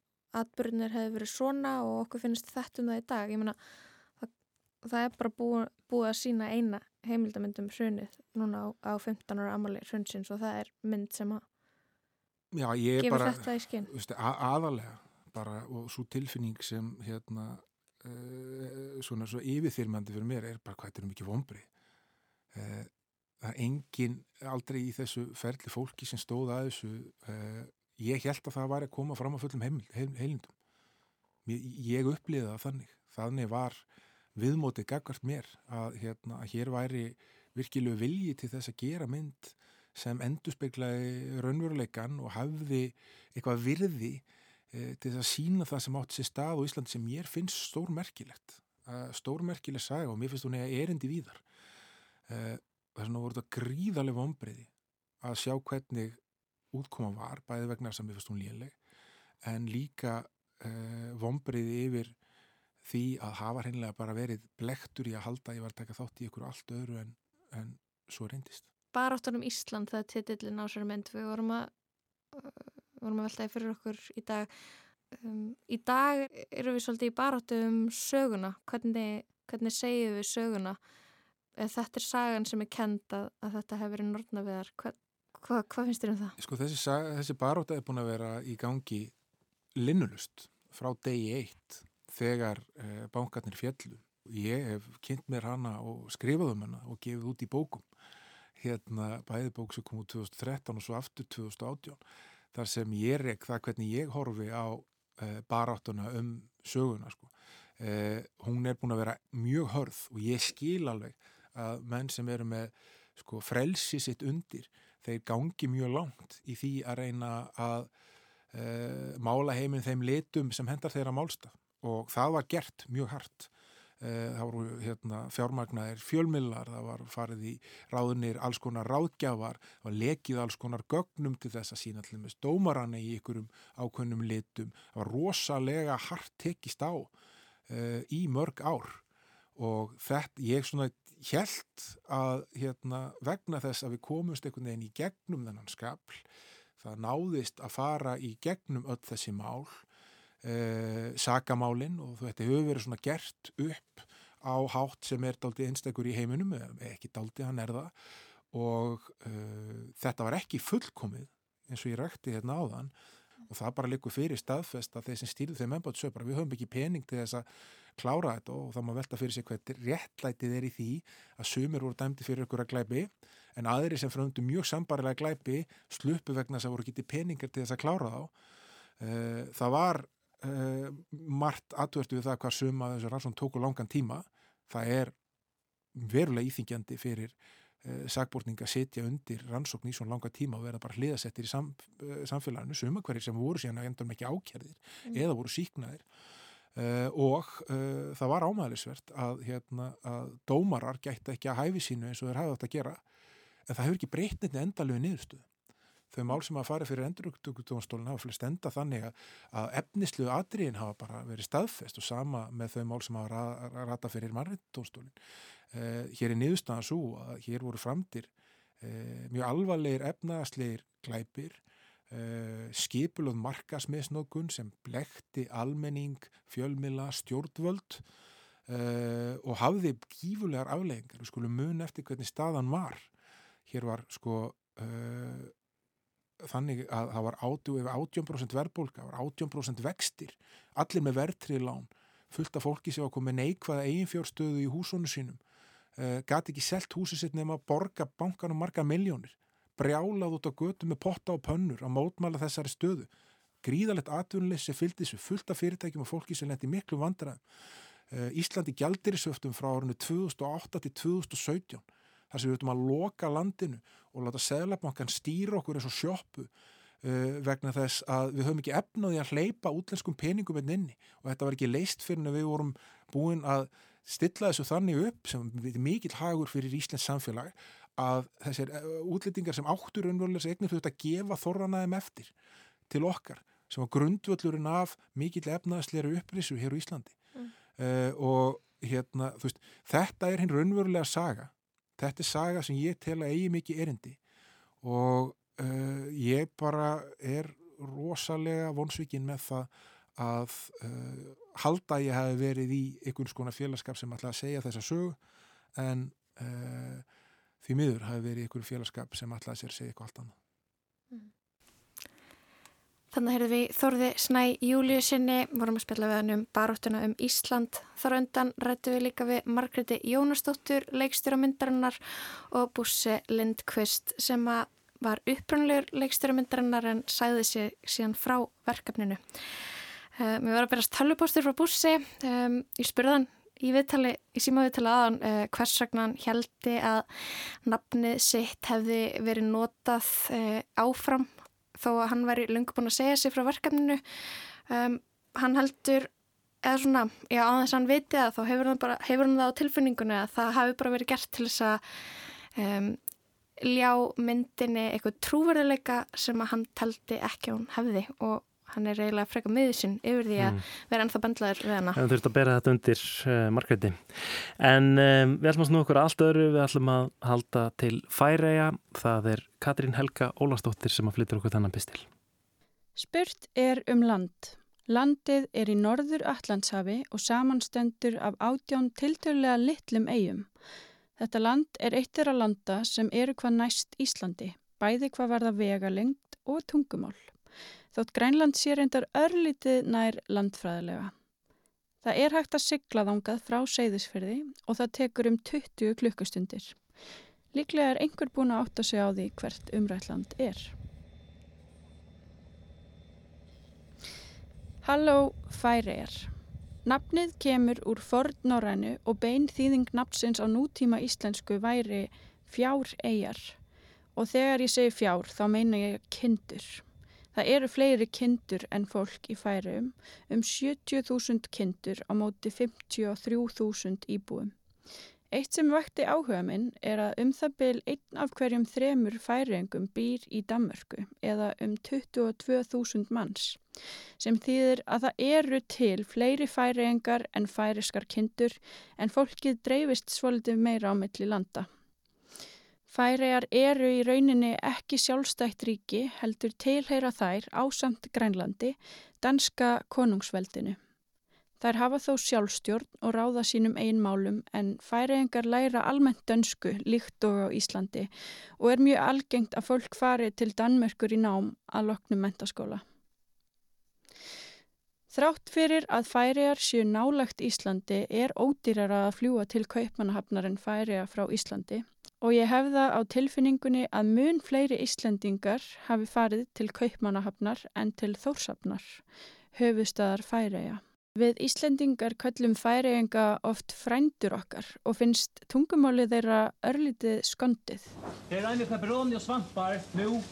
A: atbyrðinir hefði verið svona og okkur finnst þetta um það í dag. Ég meina það, það er bara búið, búið að sína eina heimildamindum hrunið núna á, á 15 ára amali hrunsins og það er mynd sem að
F: Já, gefur
A: bara, þetta í skinn
F: aðalega bara og svo tilfinning sem hérna uh, svona svo yfirþyrmandi fyrir mér er bara hvað þetta er mikið vombri uh, eh, það er engin aldrei í þessu ferli fólki sem stóð að þessu uh, ég held að það var að koma fram á fullum heil, heil, heilindum. Ég, ég upplýði það þannig. Þannig var viðmótið gagvart mér að, hérna, að hér væri virkilegu vilji til þess að gera mynd sem endurspeglaði raunveruleikan og hafði eitthvað virði e, til að sína það sem átt sér stað á Íslandi sem mér finnst stórmerkilegt. Stórmerkileg saga og mér finnst hún eða erindi víðar. E, er svona voruð að gríðarlega vonbreyði að sjá hvernig útkoma var, bæði vegna sem finnst hún léleg en líka e, vonbreyði yfir því að hafa hreinlega bara verið blektur í að halda ég var að taka þátt í ykkur allt öðru en, en svo reyndist.
A: Baráttunum Ísland það er titillin á sér mynd. Við vorum að, uh, vorum að veltaði fyrir okkur í dag. Um, í dag eru við svolítið í baráttu um söguna. Hvernig, hvernig segjum við söguna þetta er sagan sem er kend að, að þetta hefur verið nortna við þar hvað, hvað, hvað finnst þér um það?
F: Sko þessi, þessi baróta er búin að vera í gangi linnulust frá degi eitt þegar eh, bankarnir fjallu ég hef kynnt mér hana og skrifað um hana og gefið út í bókum hérna bæðibók sem kom úr 2013 og svo aftur 2018 þar sem ég reyk það hvernig ég horfi á e, baráttuna um söguna sko. e, hún er búin að vera mjög hörð og ég skil alveg að menn sem eru með sko, frelsi sitt undir þeir gangi mjög langt í því að reyna að e, mála heiminn þeim litum sem hendar þeirra málstaf og það var gert mjög hart. Eh, það voru hérna, fjármagnaðir fjölmillar, það var farið í ráðunir alls konar ráðgjafar, það var lekið alls konar gögnum til þess að sína allir með stómarann í ykkurum ákveðnum litum, það var rosalega hart tekist á uh, í mörg ár. Og þetta, ég svona held að hérna, vegna þess að við komumst einhvern veginn í gegnum þennan skapl, það náðist að fara í gegnum öll þessi mál uh, sakamálin og þetta hefur verið svona gert upp á hátt sem er daldi einstakur í heiminum, ekki daldi, hann er það og uh, þetta var ekki fullkomið eins og ég rækti hérna áðan og það bara likur fyrir staðfest að þeir sem stýrðu þeim ennbátt söpra, við höfum ekki pening til þess að klára þetta og það má velta fyrir sig hvað réttlætið er í því að sumir voru dæmdi fyrir ykkur að glæpi en aðri sem fröndu mjög sambarilega glæpi sluppu vegna þess að voru getið peningar til þess að klára þá. Uh, það var uh, margt aðvertu við það hvað suma þessu rannsón tóku langan tíma það er verulega íþingjandi fyrir uh, sagbórning að setja undir rannsókn í svona langa tíma og vera bara hliðasettir í sam, uh, samfélaginu suma hverjir sem voru síðan að endur ekki ákjærðir mm. eða voru síknaðir og það var ámæðlisvert að, hérna, að dómarar gætti ekki að hæfi sínu eins og þeir hafði átt að gera en það hefur ekki breytnið endalögu niðurstöðu þau mál sem að fara fyrir endurugdónstólinn hafa flest enda þannig að efnislu atriðin hafa bara verið staðfest og sama með þau mál sem hafa rata fyrir mannriðdónstólinn. Eh, hér er niðurstaðan svo að hér voru framtir eh, mjög alvarlegir efnaðaslegir glæpir, eh, skipuloð markasmiðsnókun sem blekti almenning, fjölmila, stjórnvöld og hafði gífulegar afleggingar. Við skulum mun eftir hvernig staðan var. Hér var sko Uh, þannig að það var 80% verðbólka, það var 80% vextir, allir með verðtrilán, fullt af fólki sem var komið neikvæða eiginfjórstöðu í húsónu sínum, gati ekki selt húsi sitt nefn að borga bankanum marga miljónir, brjálað út á götu með potta og pönnur að mótmæla þessari stöðu, gríðalegt atvinnuleysi fylgdi þessu fullt af fyrirtækjum og fólki sem lendi miklu vandraðum, uh, Íslandi gjaldirisöftum frá árunni 2008 til 2017 þar sem við höfum að loka landinu og láta Sæðlabankan stýra okkur eins og sjóppu uh, vegna þess að við höfum ekki efnaði að hleypa útlenskum peningum inn inni. Og þetta var ekki leist fyrir en við vorum búin að stilla þessu þannig upp sem mikill hagur fyrir Íslands samfélag að þessir útlendingar sem áttur unnvöldis eignir þurft að gefa þorranaðum eftir til okkar sem var grundvöldlurinn af mikill efnaðsleira upprisu hér á Íslandi. Mm. uh, og hérna, veist, þetta er hinn raunverulega saga. Þetta er saga sem ég tel að eigi mikið erindi. Og uh, ég bara er rosalega vonsvikinn með það að uh, halda að ég hafi verið í einhvers konar félagskap sem ætla að segja þessa sög en því miður hafi verið í einhverju félagskap sem ætla að sér segja eitthvað allt annað mm.
A: Þannig heyrðum við Þorði Snæ Júliusinni, vorum að spila við hann um baróttuna um Ísland. Þar öndan rættu við líka við Margreti Jónastóttur, leikstjóramyndarinnar og Bussi Lindqvist sem var upprannlegur leikstjóramyndarinnar en sæði sér síðan frá verkefninu. Uh, mér var að berast tölvupóstur frá Bussi, ég spurði hann í viðtali, í síma viðtali aðan uh, hvers vegna hann heldi að nafnið sitt hefði verið notað uh, áfram þó að hann væri lungu búin að segja sér frá verkefninu. Hann heldur eða svona, já á þess að hann viti það þá hefur hann, bara, hefur hann það á tilfinningunni að það hafi bara verið gert til þess að um, ljá myndinni eitthvað trúverðileika sem að hann taldi ekki að hún hefði og hann er eiginlega freka miðusinn yfir því að mm. vera ennþá bandlaður við hana.
B: Það þurft að bera þetta undir uh, markveiti. En um, við ætlum að snú okkur allt öðru, við ætlum að halda til Færeia. Það er Katrín Helga Ólastóttir sem að flytja okkur þannan pistil.
H: Spurt er um land. Landið er í norður Allandshafi og samanstendur af átjón tilturlega litlum eigum. Þetta land er eittir að landa sem eru hvað næst Íslandi, bæði hvað varða vegalengt og tungumál þótt Grænland sé reyndar örlítið nær landfræðilega. Það er hægt að sigla þángað frá seyðisferði og það tekur um 20 klukkustundir. Líklega er einhver búin að átta sig á því hvert umrætland er. Halló Færiðar. Nafnið kemur úr fornnorrænu og bein þýðing nafnsins á nútíma íslensku væri fjár eigjar og þegar ég segi fjár þá meina ég kindur. Það eru fleiri kindur en fólk í færium, um 70.000 kindur á móti 53.000 íbúum. Eitt sem vekti áhuga minn er að um það byl einn af hverjum þremur færiengum býr í Danmörku eða um 22.000 manns sem þýðir að það eru til fleiri færiengar en færiskar kindur en fólkið dreifist svolítið meira á milli landa. Færiðar eru í rauninni ekki sjálfstætt ríki heldur tilheyra þær ásamt Grænlandi, danska konungsveldinu. Þær hafa þó sjálfstjórn og ráða sínum einmálum en færiðingar læra almennt dönsku líkt og á Íslandi og er mjög algengt að fólk fari til Danmörkur í nám að loknum mentaskóla. Þrátt fyrir að færiðar séu nálagt Íslandi er ódýrara að fljúa til kaupmanahafnar en færiða frá Íslandi og ég hefða á tilfinningunni að mun fleiri Íslendingar hafi farið til Kaupmannahafnar en til Þórsafnar, höfustadar Færeia. Við Íslendingar köllum Færeienga oft frændur okkar og finnst tungumálið þeirra örlítið skondið.
I: Er það pepperoni og svampar nú?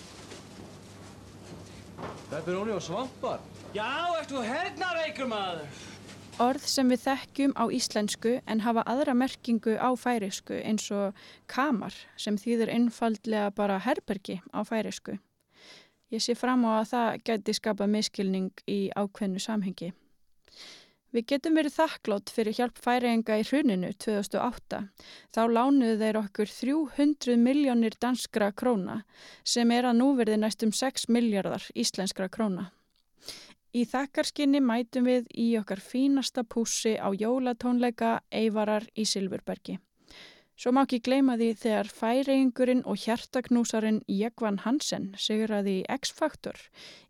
J: Pepperoni og svampar?
I: Já, ertu herna veikur maður?
H: Orð sem við þekkjum á íslensku en hafa aðra merkingu á færisku eins og kamar sem þýður einfaldlega bara herbergi á færisku. Ég sé fram á að það geti skapað miskilning í ákveðnu samhengi. Við getum verið þakklátt fyrir hjálp færienga í hruninu 2008. Þá lánuðu þeir okkur 300 miljónir danskra króna sem er að núverði næstum 6 miljardar íslenskra króna. Í þakkarskinni mætum við í okkar fínasta pússi á jólatónleika Eivarar í Silfurbergi. Svo má ekki gleyma því þegar færeingurinn og hjertaknúsarinn Jekvan Hansen sigurði í X-Factor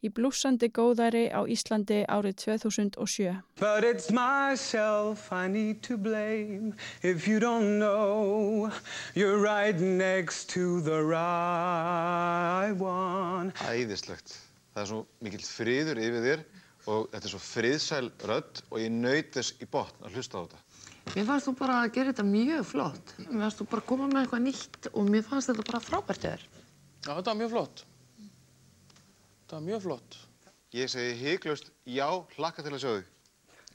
H: í blúsandi góðæri á Íslandi árið 2007. But it's myself I need to blame if you don't know you're right next to the right one
J: Æðislegt það er svo mikill friður yfir þér
K: og þetta er svo friðsæl rödd og ég naut þess í botn að hlusta á þetta.
L: Mér fannst þú bara að gera þetta mjög flott. Mér fannst þú bara að koma með eitthvað nýtt og mér fannst þetta bara frábært þér.
M: Já, þetta var mjög flott. Þetta var mjög flott.
K: Ég segi hygglust já, hlakka til að sjá þig.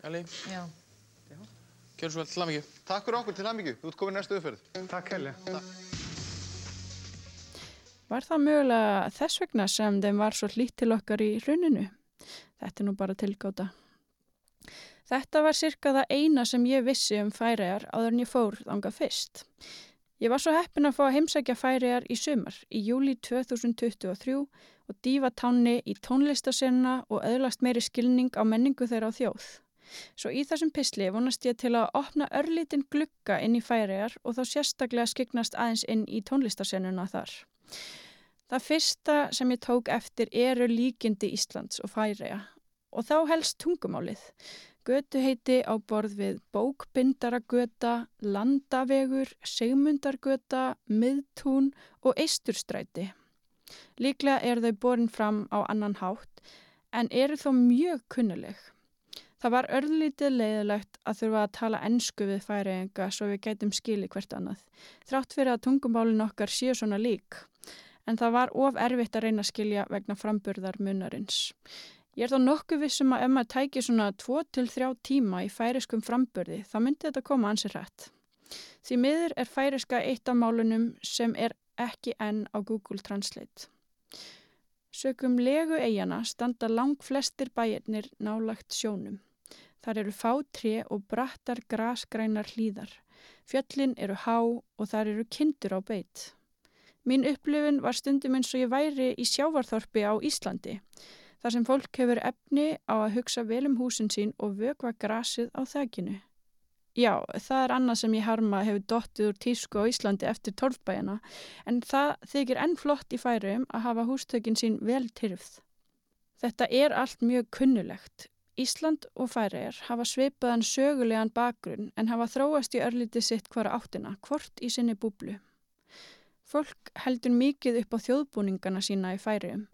M: Eli,
L: Já.
M: gjör svo vel til aðmyggju.
K: Takk fyrir okkur til aðmyggju. Þú ert komin næstu uppferð.
M: Takk, Eli.
H: Var það mögulega þess vegna sem þeim var svo hlýtt til okkar í hruninu? Þetta er nú bara tilgáta. Þetta var cirka það eina sem ég vissi um færiðar áður en ég fór þanga fyrst. Ég var svo heppin að fá að heimsækja færiðar í sumar, í júli 2023 og dífa tánni í tónlistasenna og öðlast meiri skilning á menningu þeirra á þjóð. Svo í þessum pisli vonast ég til að opna örlítinn glugga inn í færiðar og þá sérstaklega skiknast aðeins inn í tónlistasennuna þar. Það fyrsta sem ég tók eftir eru líkindi Íslands og færiða og þá helst tungumálið. Götu heiti á borð við Bókbindaragöta, Landavegur, Segmundargöta, Miðtún og Eisturstræti. Líklega eru þau borin fram á annan hátt en eru þó mjög kunnuleg. Það var örlítið leiðilegt að þurfa að tala ennsku við færiðinga svo við gætum skili hvert annað. Þrátt fyrir að tungumálin okkar séu svona lík, en það var of erfitt að reyna að skilja vegna framburðar munarins. Ég er þó nokkuð vissum að ef maður tæki svona 2-3 tíma í færiskum framburði þá myndi þetta koma ansið hrætt. Því miður er færiska eitt af málunum sem er ekki enn á Google Translate. Sökum legu eigana standa lang flestir bæirnir nálagt sjónum. Þar eru fátri og brattar grasgrænar hlýðar. Fjöllin eru há og þar eru kindur á beitt. Mín upplifun var stundum eins og ég væri í sjávarþorpi á Íslandi, þar sem fólk hefur efni á að hugsa vel um húsin sín og vögva grasið á þækinu. Já, það er annað sem ég harma hefur dottið úr tísku á Íslandi eftir torfbæjana, en það þykir enn flott í færum að hafa hústökin sín vel tyrfð. Þetta er allt mjög kunnulegt. Ísland og færiðar hafa sveipaðan sögulegan bakgrunn en hafa þróast í örlítið sitt hvara áttina, hvort í sinni búblu. Fólk heldur mikið upp á þjóðbúningana sína í færiðum.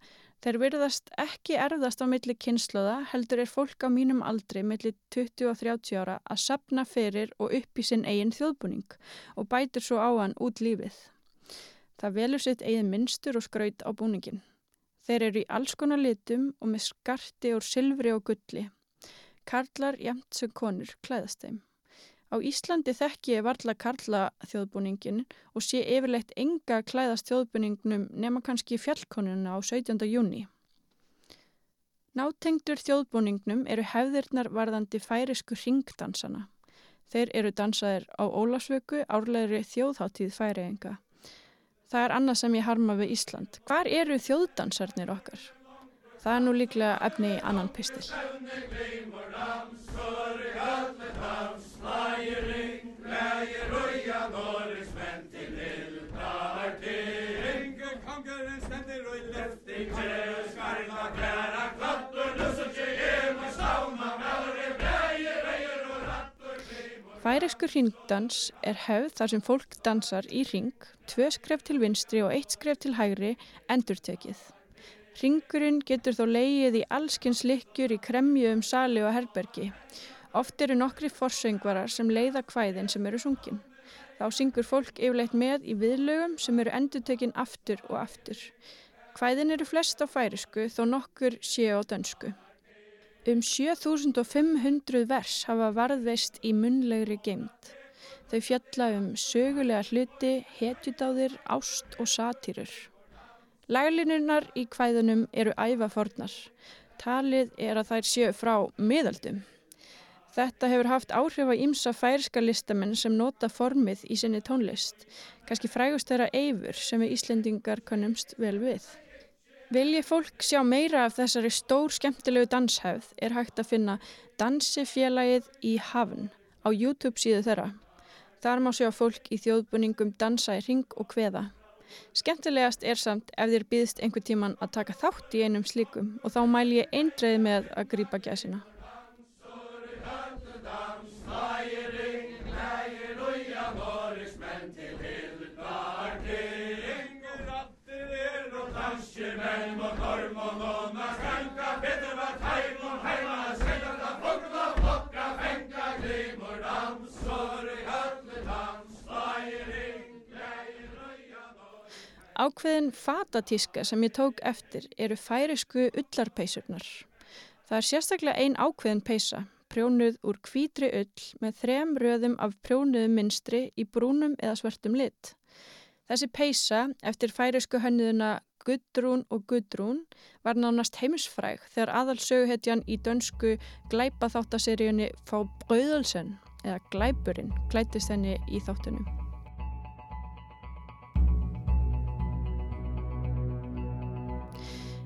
H: Þeir virðast ekki erðast á milli kynnslóða heldur er fólk á mínum aldri milli 20 og 30 ára að sapna fyrir og upp í sinn eigin þjóðbúning og bætir svo á hann út lífið. Það velur sitt eigin minnstur og skraut á búningin. Þeir eru í alls konar litum og með skarti úr silfri og gulli. Karlar jæmt sem konur klæðast þeim. Á Íslandi þekki ég varla karla þjóðbúningin og sé yfirleitt enga klæðast þjóðbúningnum nema kannski fjallkonuna á 17. júni. Nátengdur þjóðbúningnum eru hefðirnar varðandi færisku ringdansana. Þeir eru dansaðir á Ólasvöku árlegri þjóðháttíð færiðinga. Það er annað sem ég harma við Ísland. Hvar eru þjóðdansarnir okkar? Það er nú líklega efni í annan pistil. Færiskur hringdans er hefð þar sem fólk dansar í ring, tvö skref til vinstri og eitt skref til hægri, endurtekið. Ringurinn getur þó leigið í allskins lykkjur í kremju um sali og herbergi. Oft eru nokkri forsöngvarar sem leiða kvæðin sem eru sungin. Þá syngur fólk yfirleitt með í viðlögum sem eru endurtekinn aftur og aftur. Kvæðin eru flest á færisku þó nokkur séu á dönsku. Um 7500 vers hafa varðveist í munlegri geimt. Þau fjalla um sögulega hluti, hetjudáðir, ást og satýrur. Laglinurnar í kvæðunum eru ævafornar. Talið er að þær séu frá miðaldum. Þetta hefur haft áhrif á ímsa færiska listamenn sem nota formið í sinni tónlist. Kanski frægust þeirra eifur sem við Íslendingar kannumst vel við. Vilji fólk sjá meira af þessari stór skemmtilegu danshefð er hægt að finna Dansifélagið í Havn á YouTube síðu þeirra. Þar má sjá fólk í þjóðbuningum dansa í ring og kveða. Skemmtilegast er samt ef þér býðst einhver tíman að taka þátt í einum slíkum og þá mæl ég eindreið með að grípa gæsina. Ákveðin fatatíska sem ég tók eftir eru færisku ullarpeisurnar. Það er sérstaklega ein ákveðin peisa, prjónuð úr kvítri ull með þrem röðum af prjónuðu minstri í brúnum eða svartum lit. Þessi peisa, eftir færisku hönniðuna Gudrún og Gudrún var nánast heimisfræg þegar aðalsöguhetjan í dönsku glæpaþáttaseríunni Fá Bröðelsen eða Glæpurinn glætist henni í þáttunum.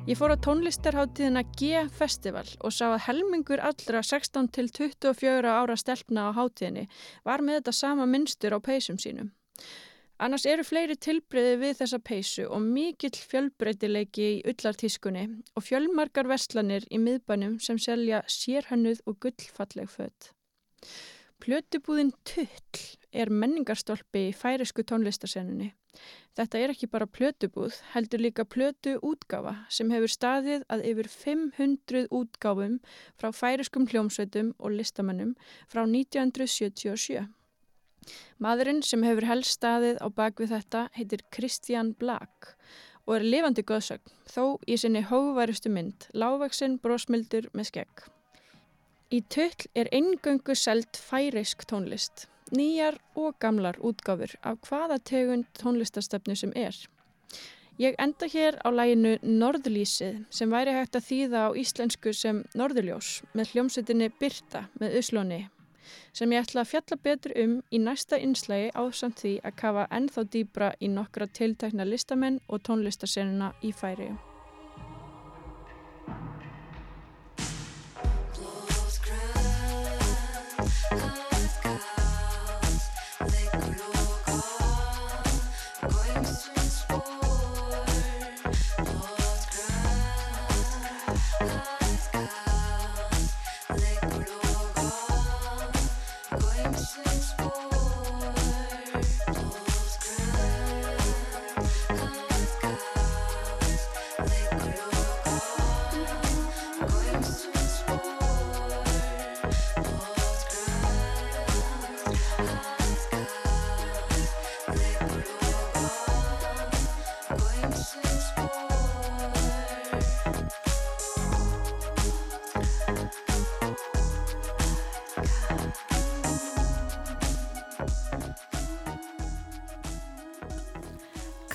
H: Ég fór á tónlistarháttíðina G-festival og sá að helmingur allra 16 til 24 ára stelpna á háttíðinni var með þetta sama mynstur á peysum sínum. Annars eru fleiri tilbreyði við þessa peysu og mikill fjölbreytileiki í ullartískunni og fjölmarkar vestlanir í miðbænum sem selja sérhönnuð og gullfalleg född. Plötubúðin Tull er menningarstolpi í færisku tónlistasenninni. Þetta er ekki bara plötubúð, heldur líka plötu útgáfa sem hefur staðið að yfir 500 útgáfum frá færiskum hljómsveitum og listamannum frá 1977. Maðurinn sem hefur helst staðið á bakvið þetta heitir Kristján Black og er lifandi góðsögn, þó í sinni hóvarustu mynd, lágvaksinn brósmildur með skegg. Í tull er eingöngu selt færisk tónlist nýjar og gamlar útgáfur af hvaða tegund tónlistarstefnu sem er. Ég enda hér á læginu Norðlýsið sem væri hægt að þýða á íslensku sem Norðurljós með hljómsettinni Birta með Uslóni sem ég ætla að fjalla betur um í næsta inslægi ásamt því að kafa ennþá dýbra í nokkra tiltækna listamenn og tónlistarsenuna í færiu.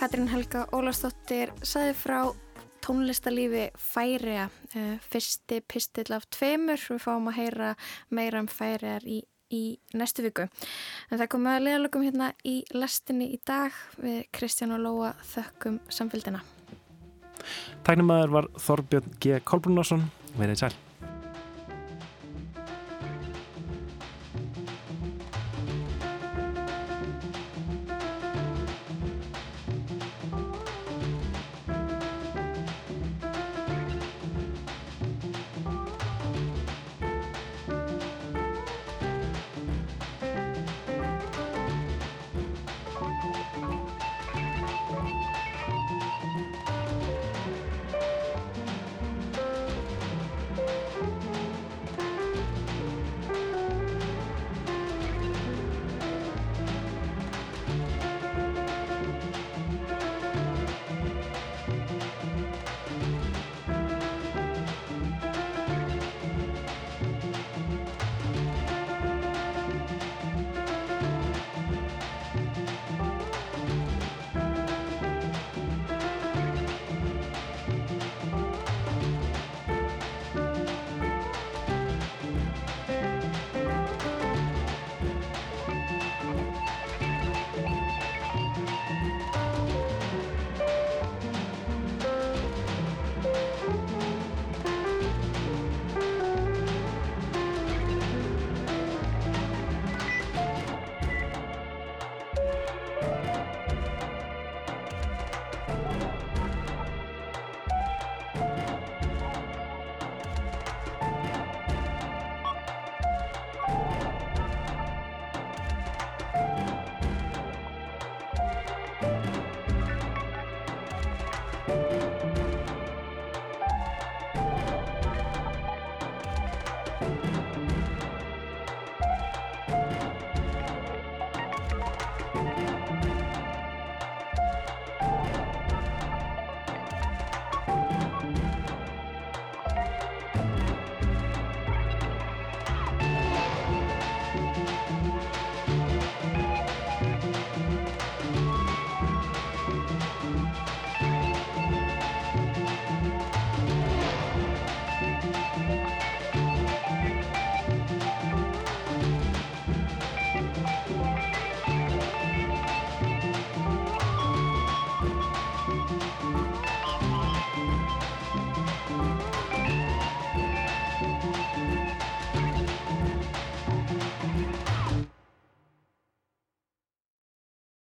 H: Katrín Helga Ólastóttir saði frá tónlistalífi Færiða, uh, fyrsti pistill af tveimur, við fáum að heyra meira um Færiðar í, í næstu viku. En það komið að leðalögum hérna í lestinni í dag við Kristján og Lóa þökkum samfélgina.
B: Tæknumæður var Þorbjörn G. Kolbrunarsson, verið sæl.